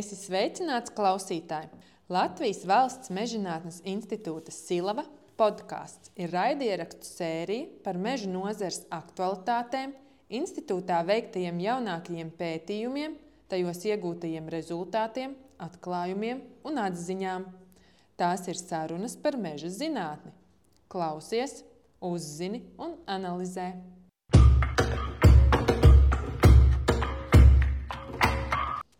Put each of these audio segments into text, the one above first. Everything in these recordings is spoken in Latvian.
Esi sveicināts klausītāji! Latvijas Valsts Mežģinātnes institūta Silava podkāsts ir raidierakstu sērija par meža nozares aktualitātēm, institūtā veiktajiem jaunākajiem pētījumiem, tajos iegūtajiem rezultātiem, atklājumiem un atziņām. Tās ir sarunas par meža zinātni. Klausies, uzzini un analizē.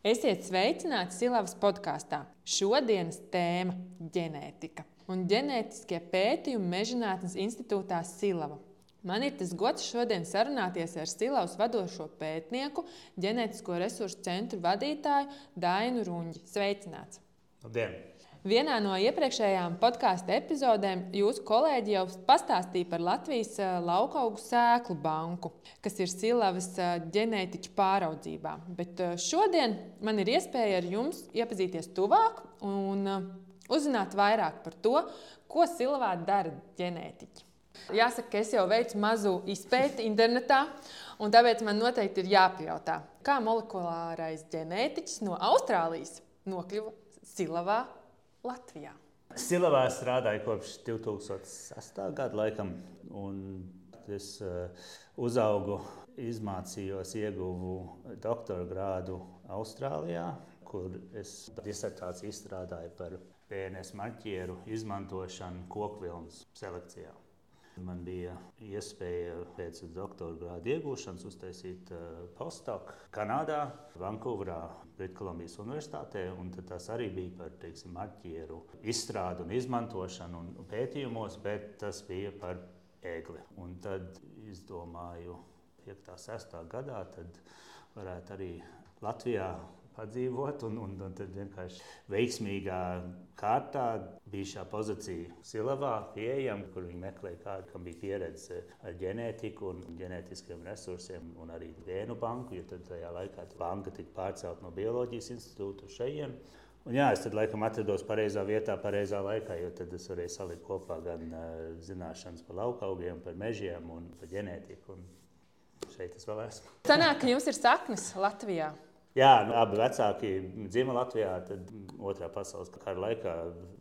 Esiet sveicināti Silavas podkāstā. Šodienas tēma - ģenētika un ģenētiskie pētījumi Mežģinātnes institūtā Silava. Man ir tas gods šodien sarunāties ar Silavas vadošo pētnieku, ģenētisko resursu centru vadītāju Dainu Runģi. Sveicināts! Labdien! Vienā no iepriekšējām podkāstu epizodēm jūsu kolēģi jau pastāstīja par Latvijas laukaugu sēklu banku, kas ir Silavas ģenētiķu pāraudzībā. Bet šodien man ir iespēja ar jums iepazīties tuvāk un uzzināt vairāk par to, ko Silavā dara ģenētiķi. Jāsaka, ka es jau veicu mazu izpēti internetā, un tāpēc man noteikti ir jāpajautā, kā molekulārais ģenētiķis no Austrālijas nokļuva Silavā Latvijā? Silavā strādāju kopš 2006. gada, laikam, un es uh, uzaugu, izmācījos, ieguvu doktora grādu Austrālijā, kur es disertāciju izstrādāju par PNS marķieru izmantošanu kokvilnas selekcijā. Man bija iespēja pēc doktora grāda iegūšanas uztaisīt uh, postdoc Kanādā, Vankūverā, Britkolumbijas Universitātē. Tas arī bija par teiksim, marķieru izstrādi un izmantošanu un pētījumos, bet tas bija par ēgli. Un tad izdomāju, 5. un 6. gadā varētu arī Latvijā padzīvot. Un, un, un tad vienkārši veiksmīgā kārtā bija šī pozīcija Silavā, pieejama, kur viņi meklēja kādu, kam bija pieredze ar ģenētiku un ģenētiskiem resursiem, un arī gēnu banku, jo tajā laikā banka tika pārcelt no bioloģijas institūta šejienes. Un jā, es tad laikam atrados pareizā vietā, pareizā laikā, jo tad es varēju salikt kopā gan uh, zināšanas par laukaugiem, par mežiem un par ģenētiku. Un šeit es vēl esmu. Sanāk, ka jums ir saknes Latvijā. Jā, nu, abi vecāki dzima Latvijā. Tad otrā pasaules kara laikā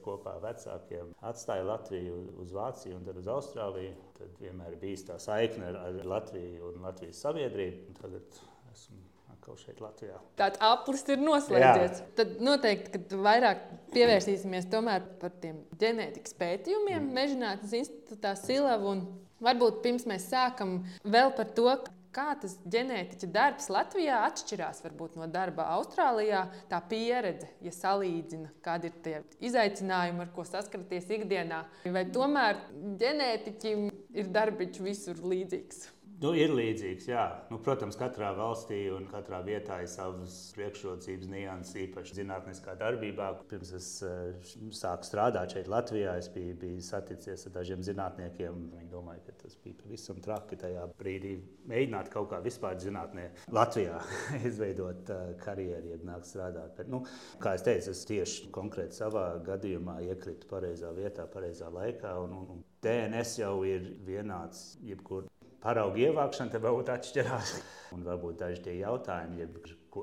kopā ar vecākiem atstāja Latviju uz Vāciju un tad uz Austrāliju. Tad vienmēr bija tā saikne ar, Latviju un Latvijas sabiedrību. Tagad esmu atkal šeit Latvijā. Tāds aplis ir noslēdzies. Jā. Tad noteikti, kad vairāk pievērsīsimies par tiem ģenētikas pētījumiem, mm. Mežģinātnes institūtā Silava. Varbūt pirms mēs sākam vēl par to, Kā tas ģenētiķa darbs Latvijā atšķirās varbūt, no darba Austrālijā? Tā pieredze, ja salīdzina, kādi ir tie izaicinājumi, ar ko saskaraties ikdienā, vai tomēr ģenētiķim ir darbiņš visur līdzīgs? Nu, ir līdzīgs, jā. Nu, protams, katrā valstī un katrā vietā ir savas priekšrocības, nianses, īpaši zinātniskā darbībā. Pirms es uh, sāku strādāt šeit, Latvijā, es biju, biju saticies ar dažiem zinātniekiem. Viņi domāja, ka tas bija pavisam traki tajā brīdī mēģināt kaut kā vispār zinātnē Latvijā izveidot uh, karjeru, ja nāk strādāt. Bet, nu, kā es teicu, es tieši konkrēti savā gadījumā iekritu pareizā vietā, pareizā laikā. Un, un, un DNS jau ir vienāds jebkur paraugu ievākšana te varbūt atšķirās. Un varbūt daži tie jautājumi,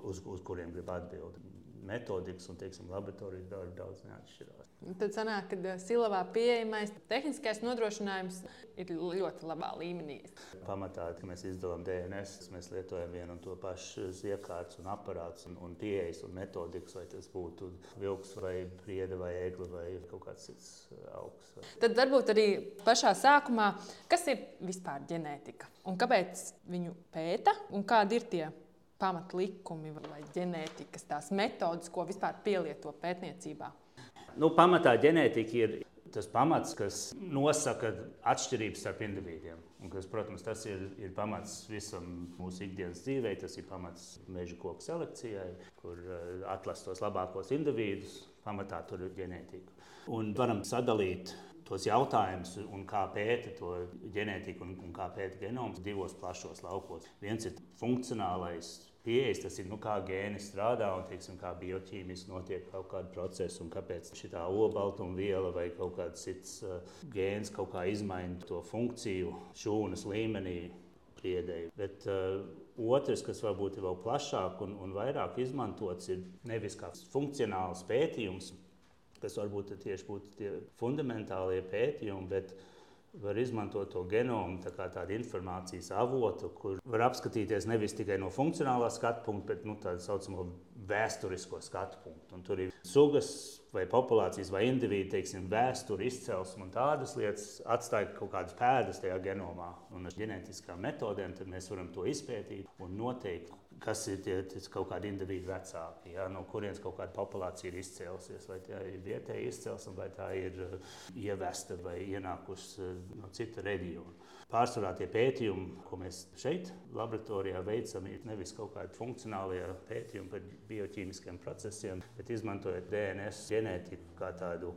uz, uz kuriem grib atbildēt. Metodikas un teiksim, laboratorijas darbi daudz neatšķirās. Tad sanāk, ka eh, Silavā pieejamais tehniskais nodrošinājums ir ļoti labā līmenī. Pamatā, kad mēs izdevām DNS, mēs lietojam vienu un to pašu iekārtas un aparātus un, un pieejas un metodikas, vai tas būtu vilks vai priede vai egli vai kaut kāds cits eh, augs. Tad varbūt arī pašā sākumā, kas ir vispār ģenētika un kāpēc viņu pēta un kādi ir tie pamatlikumi vai ģenētikas tās metodas, ko vispār pielieto pētniecībā? Nu, pamatā ģenētika ir tas pamats, kas nosaka atšķirības starp individiem. Un, kas, protams, tas ir, ir pamats visam mūsu ikdienas dzīvē, tas ir pamats meža koku selekcijai, kur uh, atlasīt tos labākos individus. Pamatā tur ir ģenētika. Un varam sadalīt tos jautājumus, un kā pēta to ģenētiku un, un kā pēta genoms divos plašos laukos. Viens ir funkcionālais pieejas, tas ir nu, kā gēni strādā un teiksim, kā bioķīmiski notiek kaut kāda procesa un kāpēc šī obaltumviela vai kaut kāds cits uh, gēns kaut kā izmaina to funkciju šūnas līmenī. priedēji. Bet uh, otrs, kas varbūt ir vēl plašāk un, un vairāk izmantots, ir nevis kā funkcionāls pētījums, kas varbūt tieši būtu tie fundamentālie pētījumi, bet var izmantot to genomu tā kā tādu informācijas avotu, kur var apskatīties nevis tikai no funkcionālā skatu punkta, bet nu, tādu saucamo vēsturisko skatu punktu. Un tur ir sugas, vai populācijas, vai individu teiksim, vēsturi, izcelsme un tādas lietas atstāja kaut kādas pēdas tajā genomā. Un ar ģenētiskām metodēm mēs varam to izpētīt un noteikt, kas ir tie, kaut kādi individu vecāki, ja, no kurienes kaut kāda populācija ir izcēlusies. Vai tā ir vietēja izcelsme, vai tā ir uh, ievesta vai ienākusi uh, no cita reģiona. Pārsvarā tie pētījumi, ko mēs šeit, laboratorijā veicam, ir nevis kaut kādi funkcionālie pētījumi par bioķīmiskiem procesiem, bet izmantojot DNS ģenētiku kā tādu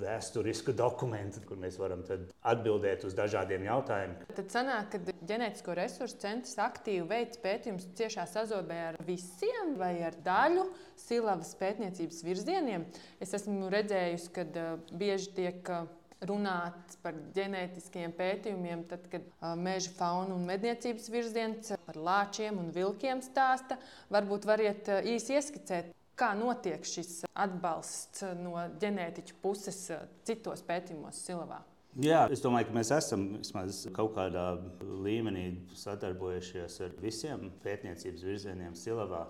vēsturisku dokumentu, kur mēs varam atbildēt uz dažādiem jautājumiem. Tad sanāk, ka ģenētisko resursu centrs aktīvi veic pētījumus ciešā sazobē ar visiem vai ar daļu silavas pētniecības virzieniem. Es esmu redzējusi, ka bieži tiek runāt par ģenētiskiem pētījumiem, tad, kad uh, meža fauna un medniecības virziens par lāčiem un vilkiem stāsta. Varbūt variet īsi ieskicēt, kā notiek šis atbalsts no ģenētiķa puses citos pētījumos Silavā. Jā, es domāju, ka mēs esam vismaz kaut kādā līmenī sadarbojušies ar visiem pētniecības virzieniem Silavā.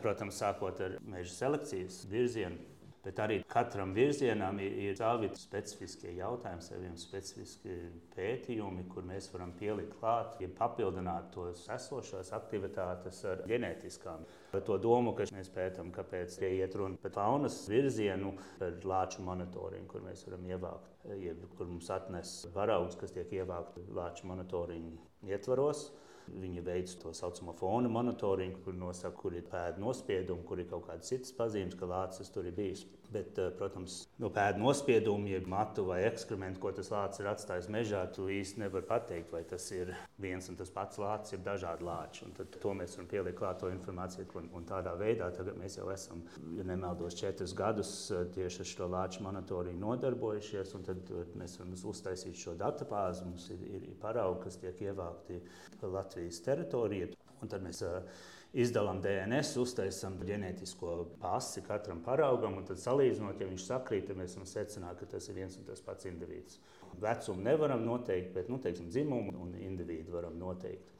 Protams, sākot ar meža selekcijas virzienu, Bet arī katram virzienam ir, ir savi specifiskie jautājumi, saviem specifiski pētījumi, kur mēs varam pielikt klāt, ja papildināt tos esošās aktivitātes ar ģenētiskām. Par to domu, ka mēs pētām, kāpēc tie iet runa par faunas virzienu, par lāču monitoringu, kur mēs varam ievākt, jeb kur mums atnes paraugs, kas tiek ievākti lāču monitoringu ietvaros. Viņi veic to saucamo fona monitoringu, kur nosaka, kur ir pēda nospiedumi, kur ir kaut kādas citas pazīmes, ka lācis tur ir bijis. Bet, eh, protams, no pēda nospieduma, jeb matu vai ekskrementu, ko tas lācis ir atstājis mežā, tu īsti nevari pateikt, vai tas ir viens un tas pats lācis, jeb dažādi lāči. Un tad to mēs varam pielikt klāt to informāciju. Un, un tādā veidā mēs jau esam, ja nemaldos, četrus gadus eh, tieši ar šo lāču monitoringu nodarbojušies. Tad eh, mēs varam uztaisīt šo datubāzi. Mums ir, ir paraugi, kas tiek ievākti Latvijas teritorijā. Un tad mēs uh, izdalām DNS, uztaisām ģenētisko pasi katram paraugam, un tad salīdzinot, ja viņš sakrīt, tad mēs varam secināt, ka tas ir viens un tas pats indivīds. Vecumu nevaram noteikt, bet nu, teiksim, dzimumu un individu varam noteikt.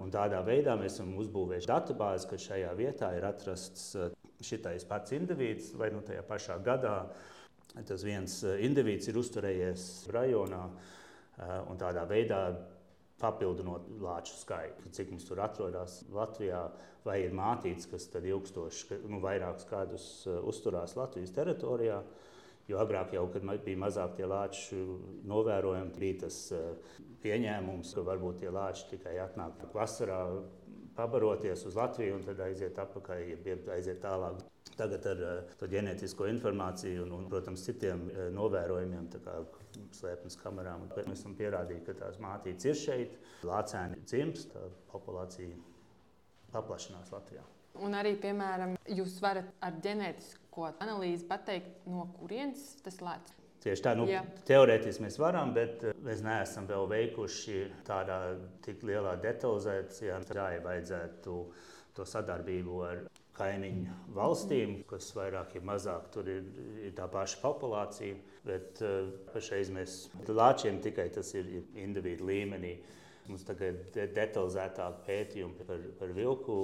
Un tādā veidā mēs esam uzbūvējuši datubāzi, ka šajā vietā ir atrasts eh, šitais pats indivīds, vai nu tajā pašā gadā tas viens eh, indivīds ir uzturējies rajonā. Eh, un tādā veidā papildinot lāču skaitu. Cik mums tur atrodas Latvijā, vai ir mātītes, kas tad ilgstoši, nu, vairākus gadus uh, uzturās Latvijas teritorijā. Jo agrāk, jau, kad bija mazāk tie lāči novērojami, bija tas uh, pieņēmums, ka varbūt tie lāči tikai atnāk vasarā pabaroties uz Latviju un tad aiziet atpakaļ, ja aiziet tālāk. Tagad ar uh, ģenētisko informāciju un, un protams, citiem novērojumiem, kā slēpnes kamerām. Mēs esam pierādījuši, ka tās mātītes ir šeit, lācēni dzimst, populācija paplašinās Latvijā. Un arī, piemēram, jūs varat ar ģenētisko analīzi pateikt, no kurienes tas lēts. Tieši tā, nu, Jā. teorētiski mēs varam, bet eh, mēs neesam vēl veikuši tādā tik lielā detalizācijā. Tā ir vajadzētu to sadarbību ar kaimiņu valstīm, kas vairāk vai mazāk tur ir, ir tā paša populācija. Bet uh, pašreiz mēs lāčiem tikai tas ir, ir individu līmenī. Mums tagad ir detalizētāk pētījumi par, par vilku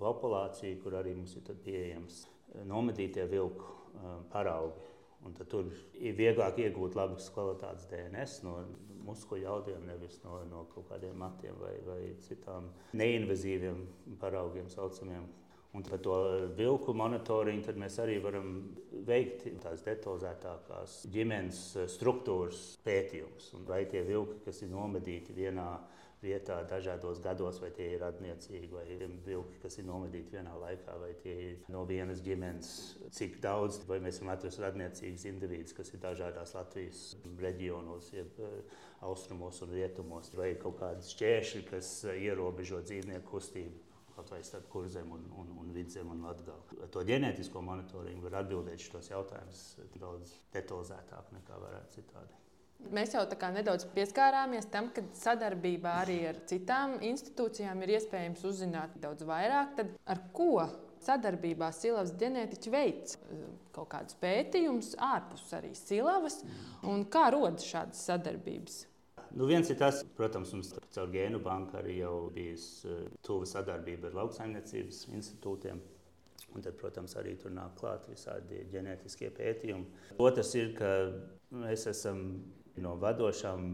populāciju, kur arī mums ir pieejams nomedītie vilku uh, paraugi. Un tur ir vieglāk iegūt labas kvalitātes DNS no muskuļu jaudiem, nevis no, no kaut kādiem matiem vai, vai citām neinvazīviem paraugiem, saucamiem, Un par to vilku monitoringu mēs arī varam veikt tās detalizētākās ģimenes struktūras pētījumus. Vai tie vilki, kas ir nomedīti vienā vietā dažādos gados, vai tie ir radniecīgi, vai vilki, kas ir nomedīti vienā laikā, vai tie ir no vienas ģimenes, cik daudz, vai mēs varam atrast radniecīgus individus, kas ir dažādās Latvijas reģionos, jeb eh, austrumos un rietumos, vai kaut kādi šķēršļi, kas ierobežo dzīvnieku kustību kaut vai starp kurzem un, un, un vidzem un latgālu. Ar to ģenētisko monitoringu var atbildēt šos jautājumus daudz detalizētāk nekā varētu citādi. Mēs jau nedaudz pieskārāmies tam, ka sadarbībā arī ar citām institūcijām ir iespējams uzzināt daudz vairāk. Tad ar ko sadarbībā Silavas ģenētiķi veids kaut kādus pētījumus ārpus arī Silavas un kā rodas šādas sadarbības? Nu, viens ir tas, protams, mums caur gēnu banku arī jau bijusi uh, tuva sadarbība ar lauksaimniecības institūtiem. Un tad, protams, arī tur nāk klāt visādi ģenētiskie pētījumi. Otrs ir, ka mēs esam no vadošām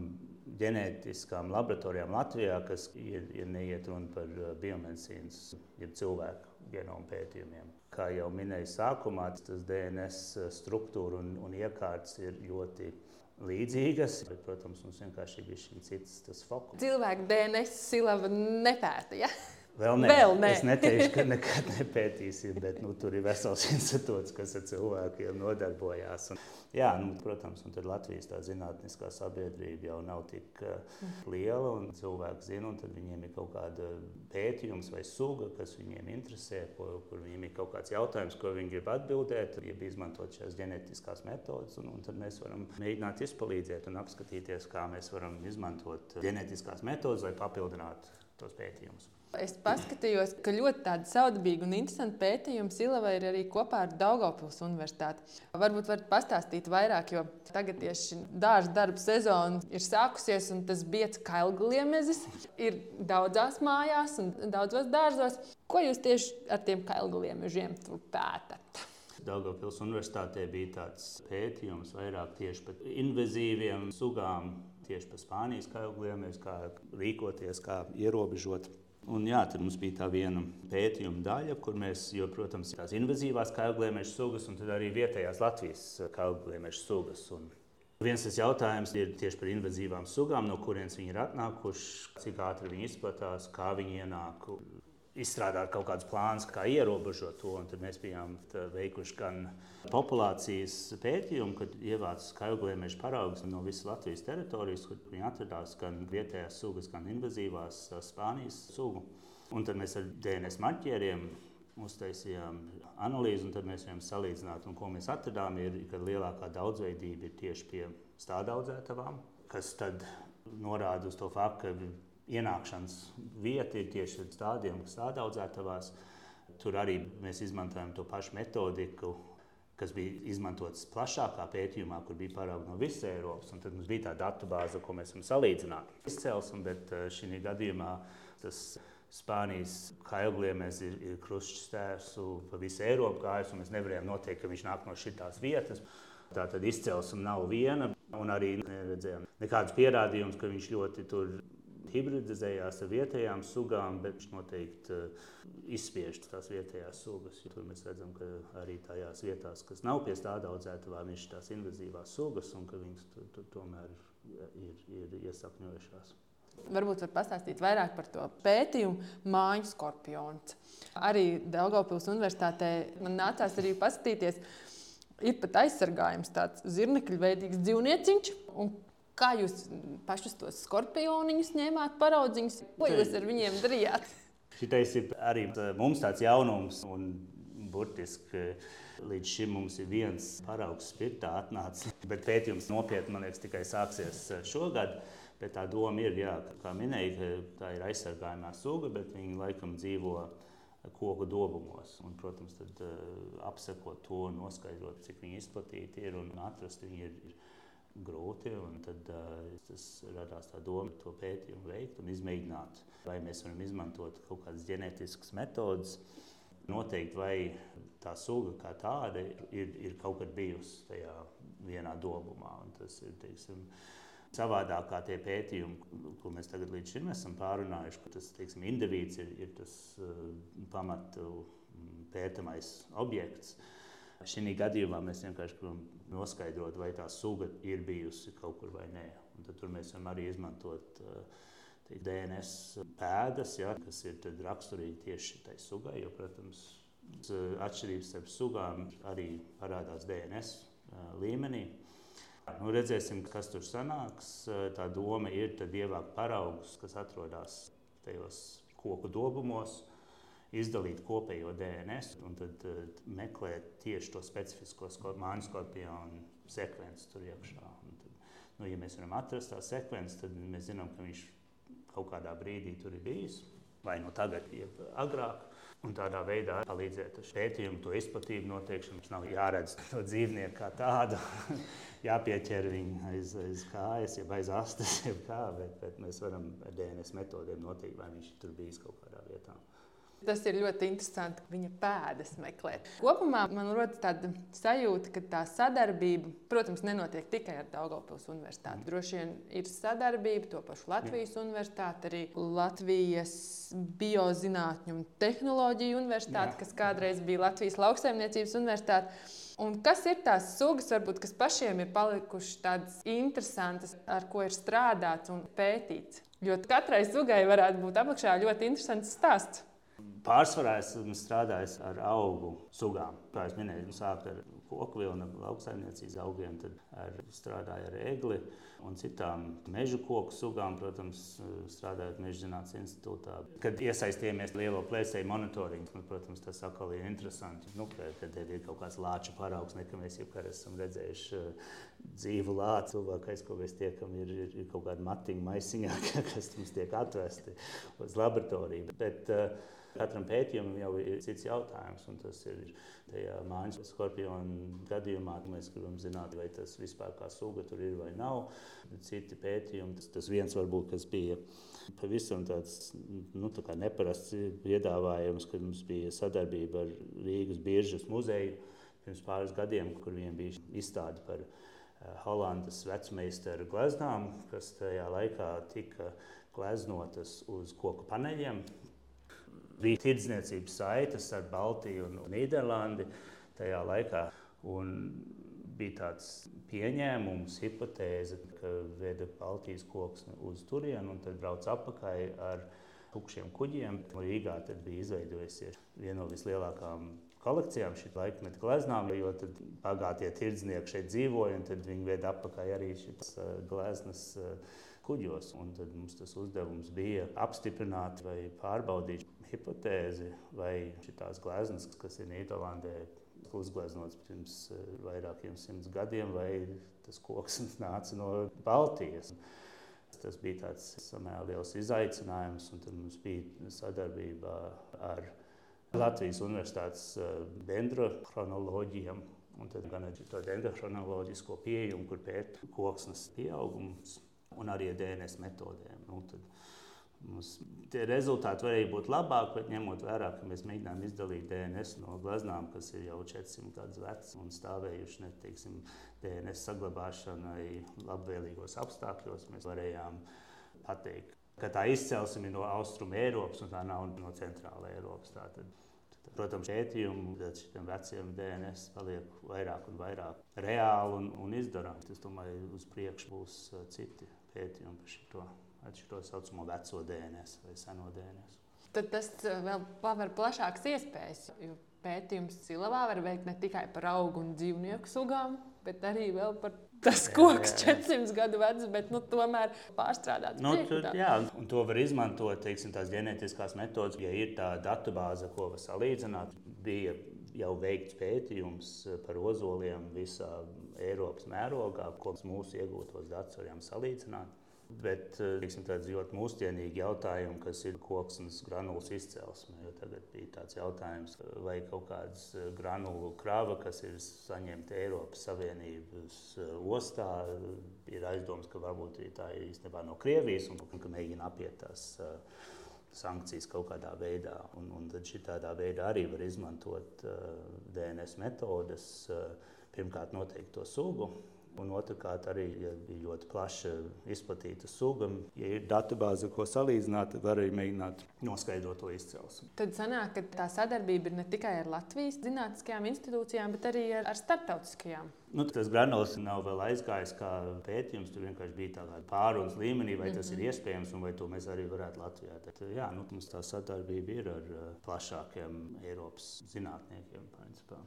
ģenētiskām laboratorijām Latvijā, kas ir, ir neiet runa par uh, biomedicīnas, jeb cilvēku genomu pētījumiem. Kā jau minēju sākumā, tas DNS uh, struktūra un, un iekārts ir ļoti līdzīgas, bet, protams, mums vienkārši ir bijis cits fokus. Cilvēku DNS silava nepēta. Ja? Vēl nē, Vēl nē. es neteikšu, ka nekad nepētīsim, bet nu, tur ir vesels institūts, kas ar cilvēkiem nodarbojās. Un, jā, nu, protams, un Latvijas zinātniskā sabiedrība jau nav tik uh, liela, un cilvēki zina, un viņiem ir kaut kāda pētījums vai suga, kas viņiem interesē, ko, kur viņiem ir kaut kāds jautājums, ko viņi grib atbildēt, ja izmantot šīs ģenētiskās metodas, un, un tad mēs varam mēģināt izpalīdzēt un apskatīties, kā mēs varam izmantot ģenētiskās metodas, lai papildinātu tos pētījumus. Es paskatījos, ka ļoti tāda saudabīga un interesanta pētījuma Silava ir arī kopā ar Daugopils universitāti. Varbūt varat pastāstīt vairāk, jo tagad tieši dārza darba sezona ir sākusies, un tas biets kailgliemezis ir daudzās mājās un daudzos dārzos. Ko jūs tieši ar tiem kailgliemežiem pētat? Daugopils universitātē bija tāds pētījums vairāk tieši par invazīviem sugām, tieši par Spānijas kailgliemežu, kā rīkoties, kā ierobežot Un, jā, tad mums bija tā viena pētījuma daļa, kur mēs, jo, protams, tās invazīvās kailgliemeža sugas un arī vietējās Latvijas kailgliemeža sugas. Un viens tas jautājums ir tieši par invazīvām sugām, no kurienes viņi ir atnākuši, cik ātri viņi izplatās, kā viņi ienāk izstrādāt kaut kādus plānus, kā ierobežot to. Tad mēs bijām veikuši gan populācijas pētījumu, kad ievācām skaļgliemežu paraugus no visas Latvijas teritorijas, kur viņi atradās gan vietējās sugas, gan invazīvās Spānijas sugu. Un tad mēs ar DNS marķieriem uztaisījām analīzi, un tad mēs viņam salīdzinājām, ko mēs atradām. Ir, ka lielākā daudzveidība ir tieši pie stādaudzētavām, kas tad norāda uz to faktu, ka ienākšanas vieta ir tieši tādiem, kas sādaudzētavās. Tur arī mēs izmantojam to pašu metodiku, kas bija izmantots plašākā pētījumā, kur bija paraugi no visas Eiropas. Tad mums bija tā datu bāze, ko mēs varam salīdzināt. Izcelsme, bet eh, šī gadījumā tas Spānijas kailgliemežs ir, ir krusts pa visu Eiropu gājis, un mēs nevarējām noteikt, ka viņš nāk no šīs vietas. Tā tad izcelsme nav viena, un arī neredzējām nekādus pierādījumus, ka viņš ļoti tur hibridizējās ar vietējām sugām, bet viņš noteikti uh, izspiež tās vietējās sugas. Tur mēs redzam, ka arī tajās vietās, kas nav pie tāda audzētavām, ir tās invazīvās sugas un ka viņas tu, tu, tomēr ir, ir iesakņojušās. Varbūt var pastāstīt vairāk par to pētījumu māju skorpions. Arī Daugopils universitātē man nācās arī paskatīties. Ir pat aizsargājums tāds zirnekļveidīgs dzīvnieciņš, un Kā jūs pašus tos skorpioniņus ņēmāt, paraudziņus? Ko jūs ar viņiem darījāt? Šitais ir arī mums tāds jaunums, un burtiski līdz šim mums ir viens paraugs spirtā atnācis. Bet pētījums nopietni, man liekas, tikai sāksies šogad. Bet tā doma ir, jā, kā minēja, ka tā ir aizsargājumā suga, bet viņi laikam dzīvo koku dobumos. Un, protams, tad apsekot to, noskaidrot, cik viņi izplatīti ir un atrast viņu ir, ir grūti. Tad uh, radās tā doma to pētījumu veikt un izmēģināt, vai mēs varam izmantot kaut kādas ģenētiskas metodes. Noteikti, vai tā suga kā tāda ir, ir kaut kad bijusi tajā vienā dobumā. Un tas ir teiksim, savādāk kā tie pētījumi, ko mēs tagad līdz šim esam pārunājuši, ka tas teiksim, indivīds ir, ir tas uh, pamatu pētāmais objekts. Šī gadījumā mēs vienkārši gribam noskaidrot, vai tā suga ir bijusi kaut kur vai nē. Un tad mēs varam arī izmantot uh, DNS pēdas, ja, kas ir raksturīgi tieši tai sugai. Jo, protams, atšķirības starp sugām arī parādās DNS uh, līmenī. Nu, redzēsim, kas tur sanāks. Tā doma ir ievākt paraugus, kas atrodas tajos koku dobumos izdalīt kopējo DNS un tad uh, meklēt tieši to specifisko māju skorpionu sekvenci tur iekšā. Nu, ja mēs varam atrast tā sekvenci, tad mēs zinām, ka viņš kaut kādā brīdī tur ir bijis. Vai nu tagad, jeb agrāk. Un tādā veidā palīdzēt ar pētījumu, to izplatību noteikšanu. Mums nav jāredz to dzīvnieku kā tādu, jāpieķer viņu aiz, aiz kājas, jeb aiz astes, jeb kā, bet, bet mēs varam ar DNS metodēm noteikt, vai viņš tur bijis kaut kādā vietā. Tas ir ļoti interesanti, viņa pēdas meklēt. Kopumā man rodas tāda sajūta, ka tā sadarbība, protams, nenotiek tikai ar Daugopils universitāti. Mm. Droši vien ir sadarbība to pašu Latvijas Jā. universitāti, arī Latvijas biozinātņu un tehnoloģiju universitāti, Jā. kas kādreiz bija Latvijas lauksaimniecības universitāte. Un kas ir tās sugas, varbūt, kas pašiem ir palikušas tādas interesantas, ar ko ir strādāts un pētīts? Jo katrai sugai varētu būt apakšā ļoti interesants stāsts. Pārsvarā esmu strādājis ar augu sugām. Kā jau minēju, sākot ar koku vilnu, lauksaimniecības augiem, tad ar, strādāju ar egli un citām meža koku sugām, protams, strādājot Meža zinātnes institūtā. Kad iesaistījāmies lielo plēsēju monitoringu, nu, protams, tas atkal ir interesanti. Nu, kad, ir kaut kāds lāča paraugs, nekā mēs jau esam redzējuši uh, dzīvu lācu. Cilvēkais, ko mēs tiekam, ir, ir, ir kaut kāda matiņa maisiņā, kas mums tiek atvesti uz laboratoriju. Bet, uh, Katram pētījumam jau ir cits jautājums, un tas ir tajā mājas skorpionu gadījumā. Mēs gribam zināt, vai tas vispār kā suga tur ir vai nav. Citi pētījumi, tas, tas viens varbūt, kas bija pavisam tāds nu, tā neparasts piedāvājums, kad mums bija sadarbība ar Rīgas Biržas muzeju pirms pāris gadiem, kur viņiem bija izstāde par eh, Holandas vecmeistaru gleznām, kas tajā laikā tika gleznotas uz koku paneļiem, bija tirdzniecības saites ar Baltiju un Nīderlandi tajā laikā. Un bija tāds pieņēmums, hipotēze, ka veda Baltijas koks uz turieni un tad brauc atpakaļ ar tukšiem kuģiem. Rīgā tad bija izveidojusies viena no vislielākajām kolekcijām šī laikmeta gleznām, jo bagātie tirdznieki šeit dzīvoja un viņi veda atpakaļ arī šīs uh, gleznas. Uh, kuģos. Un tad mums tas uzdevums bija apstiprināt vai pārbaudīt hipotēzi, vai šīs gleznas, kas ir Nīderlandē, uzgleznotas pirms eh, vairākiem simtiem gadiem, vai tas koks nāca no Baltijas. Tas bija tāds samērā liels izaicinājums, un tad mums bija sadarbība ar Latvijas Universitātes eh, dendrochronoloģiem. Un tad gan ar to dendrochronoloģisko pieeju, kur pēta koksnes pieaugums un arī ar DNS metodēm. Nu, Mums tie rezultāti varēja būt labāki, bet ņemot vērā, ka mēs mēģinām izdalīt DNS no gleznām, kas ir jau 400 gadus vecas un stāvējuši ne, teiksim, DNS saglabāšanai labvēlīgos apstākļos, mēs varējām pateikt, ka tā izcelsme ir no austrumu Eiropas un tā nav no centrāla Eiropas. Tātad, protams, pētījumi šiem veciem DNS paliek vairāk un vairāk reāli un, un izdarāmi. Es domāju, uz priekšu būs uh, citi pētījumi par šo ar šo saucamo veco DNS vai seno DNS. Tad tas eh, vēl paver plašākas iespējas. Pētījums Silavā var veikt ne tikai par augu un dzīvnieku sugām, bet arī par tas koks, jā, jā. 400 gadu vecs, bet nu, tomēr pārstrādāts. Nu, tur, jā, un to var izmantot teiksim, tās ģenētiskās metodas, ja ir tā datubāze, ko var salīdzināt. Bija jau veikts pētījums par ozoliem visā Eiropas mērogā, ko mūsu iegūtos datus varam salīdzināt. Bet eh, teiksim, tāds ļoti mūsdienīgi jautājums, kas ir koksnes granulas izcelsme. Jo tagad bija tāds jautājums, vai kaut kāda eh, granulu krāva, kas ir saņemta Eiropas Savienības eh, ostā, ir aizdoms, ka varbūt tā ir īstenībā no Krievijas un ka mēģina apiet tās sankcijas kaut kādā veidā. Un, un tad šādā veidā arī var izmantot DNS metodes, pirmkārt noteikt to sugu Un otrkārt, arī ja bija ļoti plaša izplatīta suga. Ja ir datubāze, ko salīdzināt, var arī mēģināt noskaidrot to izcelsmi. Tad sanāk, ka tā sadarbība ir ne tikai ar Latvijas zinātniskajām institūcijām, bet arī ar, ar starptautiskajām. Nu, tas granulis nav vēl aizgājis kā pētījums. Tur vienkārši bija tādā pārunas līmenī, vai tas mm -hmm. ir mhm. iespējams un vai to mēs arī varētu Latvijā. Tad, jā, nu, mums tā sadarbība ir ar plašākiem Eiropas zinātniekiem. Principā.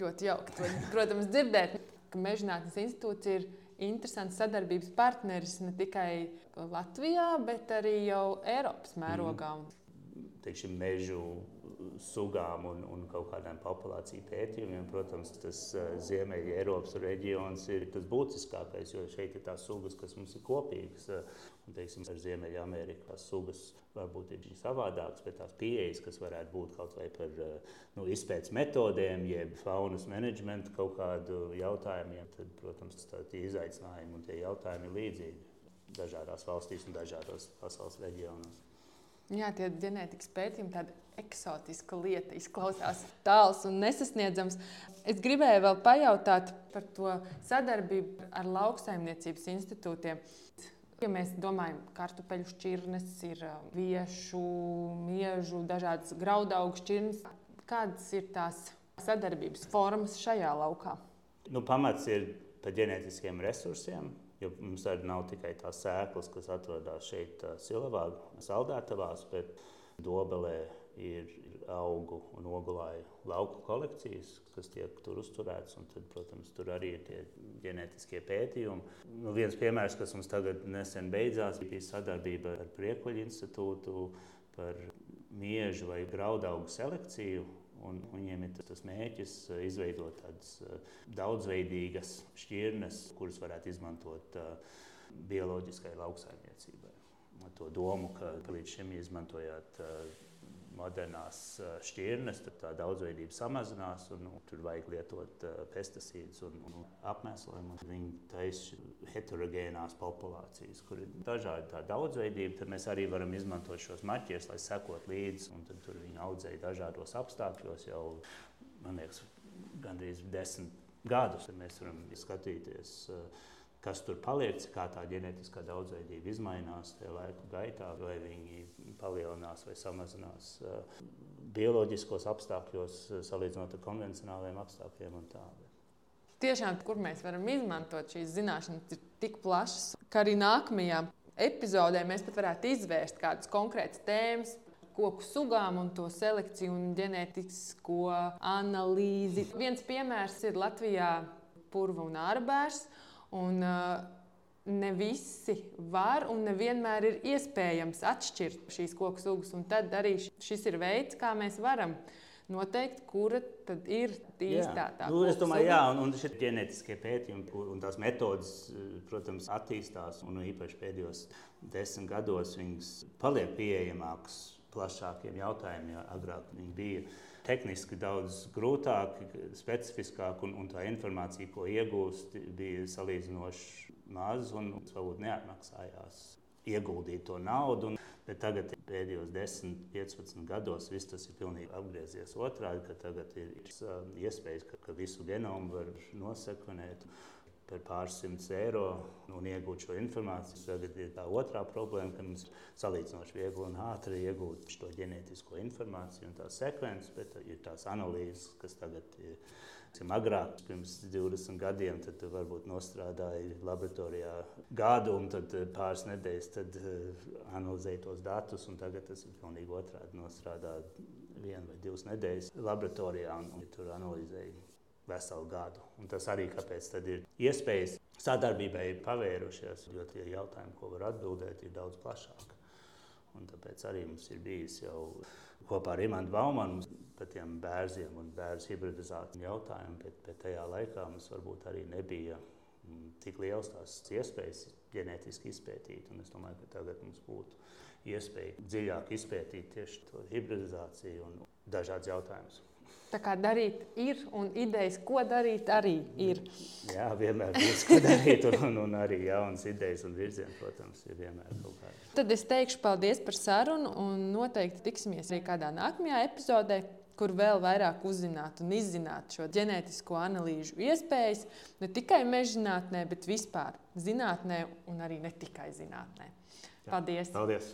Ļoti jauki, protams, dzirdēt ka Mežģinātnes institūts ir interesants sadarbības partneris ne tikai Latvijā, bet arī jau Eiropas mērogā. Mm. teiksim, mežu sugām un, un kaut kādiem populāciju pētījumiem. Protams, tas uh, Ziemeļa Eiropas reģions ir tas būtiskākais, jo šeit ir tās sugas, kas mums ir kopīgas. Uh, un, teiksim, ar Ziemeļa Ameriku tās sugas varbūt ir savādākas, bet tās pieejas, kas varētu būt kaut vai par uh, nu, izpētes metodēm, jeb faunas menedžmentu kaut kādu jautājumiem, tad, protams, tie izaicinājumi un tie jautājumi ir līdzīgi dažādās valstīs un dažādos pasaules reģionos. Jā, tie ģenētikas pētījumi, tāda eksotiska lieta, izklausās tāls un nesasniedzams. Es gribēju vēl pajautāt par to sadarbību ar lauksaimniecības institūtiem. Ja mēs domājam, ka kartupeļu šķirnes ir viešu, miežu, dažādas graudaugu šķirnes, kādas ir tās sadarbības formas šajā laukā? Nu, pamats ir par ģenētiskiem resursiem. Jo mums arī nav tikai tās sēklas, kas atrodas šeit, Silvā, saldētavās, bet Dobelē ir augu un ogulāju lauku kolekcijas, kas tiek tur uzturētas. Tad, protams, tur arī ir tie ģenētiskie pētījumi. Nu, viens piemērs, kas mums tagad nesen beidzās, bija sadarbība ar Priekuļu institūtu par miežu vai graudaugu selekciju Un viņiem ir tas mērķis eh, izveidot tādas eh, daudzveidīgas šķirnes, kuras varētu izmantot eh, bioloģiskai lauksaimniecībai. To domu, ka līdz šim izmantojot modernās šķirnes, tad tā daudzveidība samazinās un nu, tur vajag lietot pesticīdus un, un apmēslojumu. Viņi taisa heterogēnās populācijas, kur ir dažādi tā daudzveidība. Tad mēs arī varam izmantot šos maķierus, lai sekot līdzi, un tur viņi audzēja dažādos apstākļos jau, man liekas, gandrīz desmit gadus. Tad mēs varam skatīties. Uh, kas tur paliek, kā tā ģenētiskā daudzveidība mainās laika gaitā, vai viņi palielinās vai samazinās uh, bioloģiskos apstākļos, uh, salīdzinot ar konvencionāliem apstākļiem. Tiešām, kur mēs varam izmantot šīs zināšanas, ir tik plašas, ka arī nākamajā epizodē mēs pat varētu izvērst kādas konkrētas tēmas, koku sugām un to selekciju un ģenētisko analīzi. Viens piemērs ir Latvijā purva un ārbērs. Un, uh, ne visi var un nevienmēr ir iespējams atšķirt šīs koku sugas. Tad arī šis ir veids, kā mēs varam noteikt, kura tad ir īstā tā nu, es domāju, jā, un, un šie ģenētiskie pētījumi un tās metodas, protams, attīstās. Un īpaši pēdējos desmit gados viņas paliek pieejamākas plašākiem jautājumiem, jo agrāk viņi bija tehniski daudz grūtāk, specifiskāk, un, un tā informācija, ko iegūst, bija salīdzinoši maz un varbūt neatmaksājās ieguldīt to naudu. Bet tagad, pēdējos 10, 15 gados, viss tas ir pilnīgi apgriezies otrādi, ka tagad ir iespējas, ka, ka visu genomu var nosekvenēt par pāris simtus eiro un iegūt šo informāciju. Tagad ir tā otrā problēma, ka mums salīdzinoši viegli un ātri iegūt šo ģenētisko informāciju un tās sekvences, bet ir tās analīzes, kas tagad ir. Agrāk, pirms 20 gadiem, tad varbūt nostrādāja laboratorijā gadu, un tad pāris nedēļas tad, uh, analizēja tos datus. Tagad tas ir pilnīgi otrādi. Nostrādā vienu vai divas nedēļas laboratorijā un, un tur analizēja veselu gadu. Un tas arī kāpēc ir iespējas sadarbībai pavērušies, jo tie jautājumi, ko var atbildēt, ir daudz plašāki. Un tāpēc arī mums ir bijis jau kopā ar Imantu Baumanu par tiem bērniem un bērnu hibridizāciju jautājumiem, bet, bet tajā laikā mums varbūt arī nebija mm, tik liels tās iespējas ģenētiski izpētīt. Un es domāju, ka tagad mums būtu iespēja dziļāk izpētīt tieši to hibridizāciju un dažādas jautājumus. Tā kā darīt ir, un idejas, ko darīt, arī ir. Jā, vienmēr ir ko darīt, un, un arī jaunas idejas un virziens, protams, ir vienmēr kaut kāda. Tad es teikšu paldies par sarunu, un noteikti tiksimies arī kādā nākamajā epizodē, kur vēl vairāk uzzināt un izzināt šo ģenētisko analīžu iespējas ne tikai mežģinātnē, bet vispār zinātnē un arī ne tikai zinātnē. Paldies! Jā, paldies.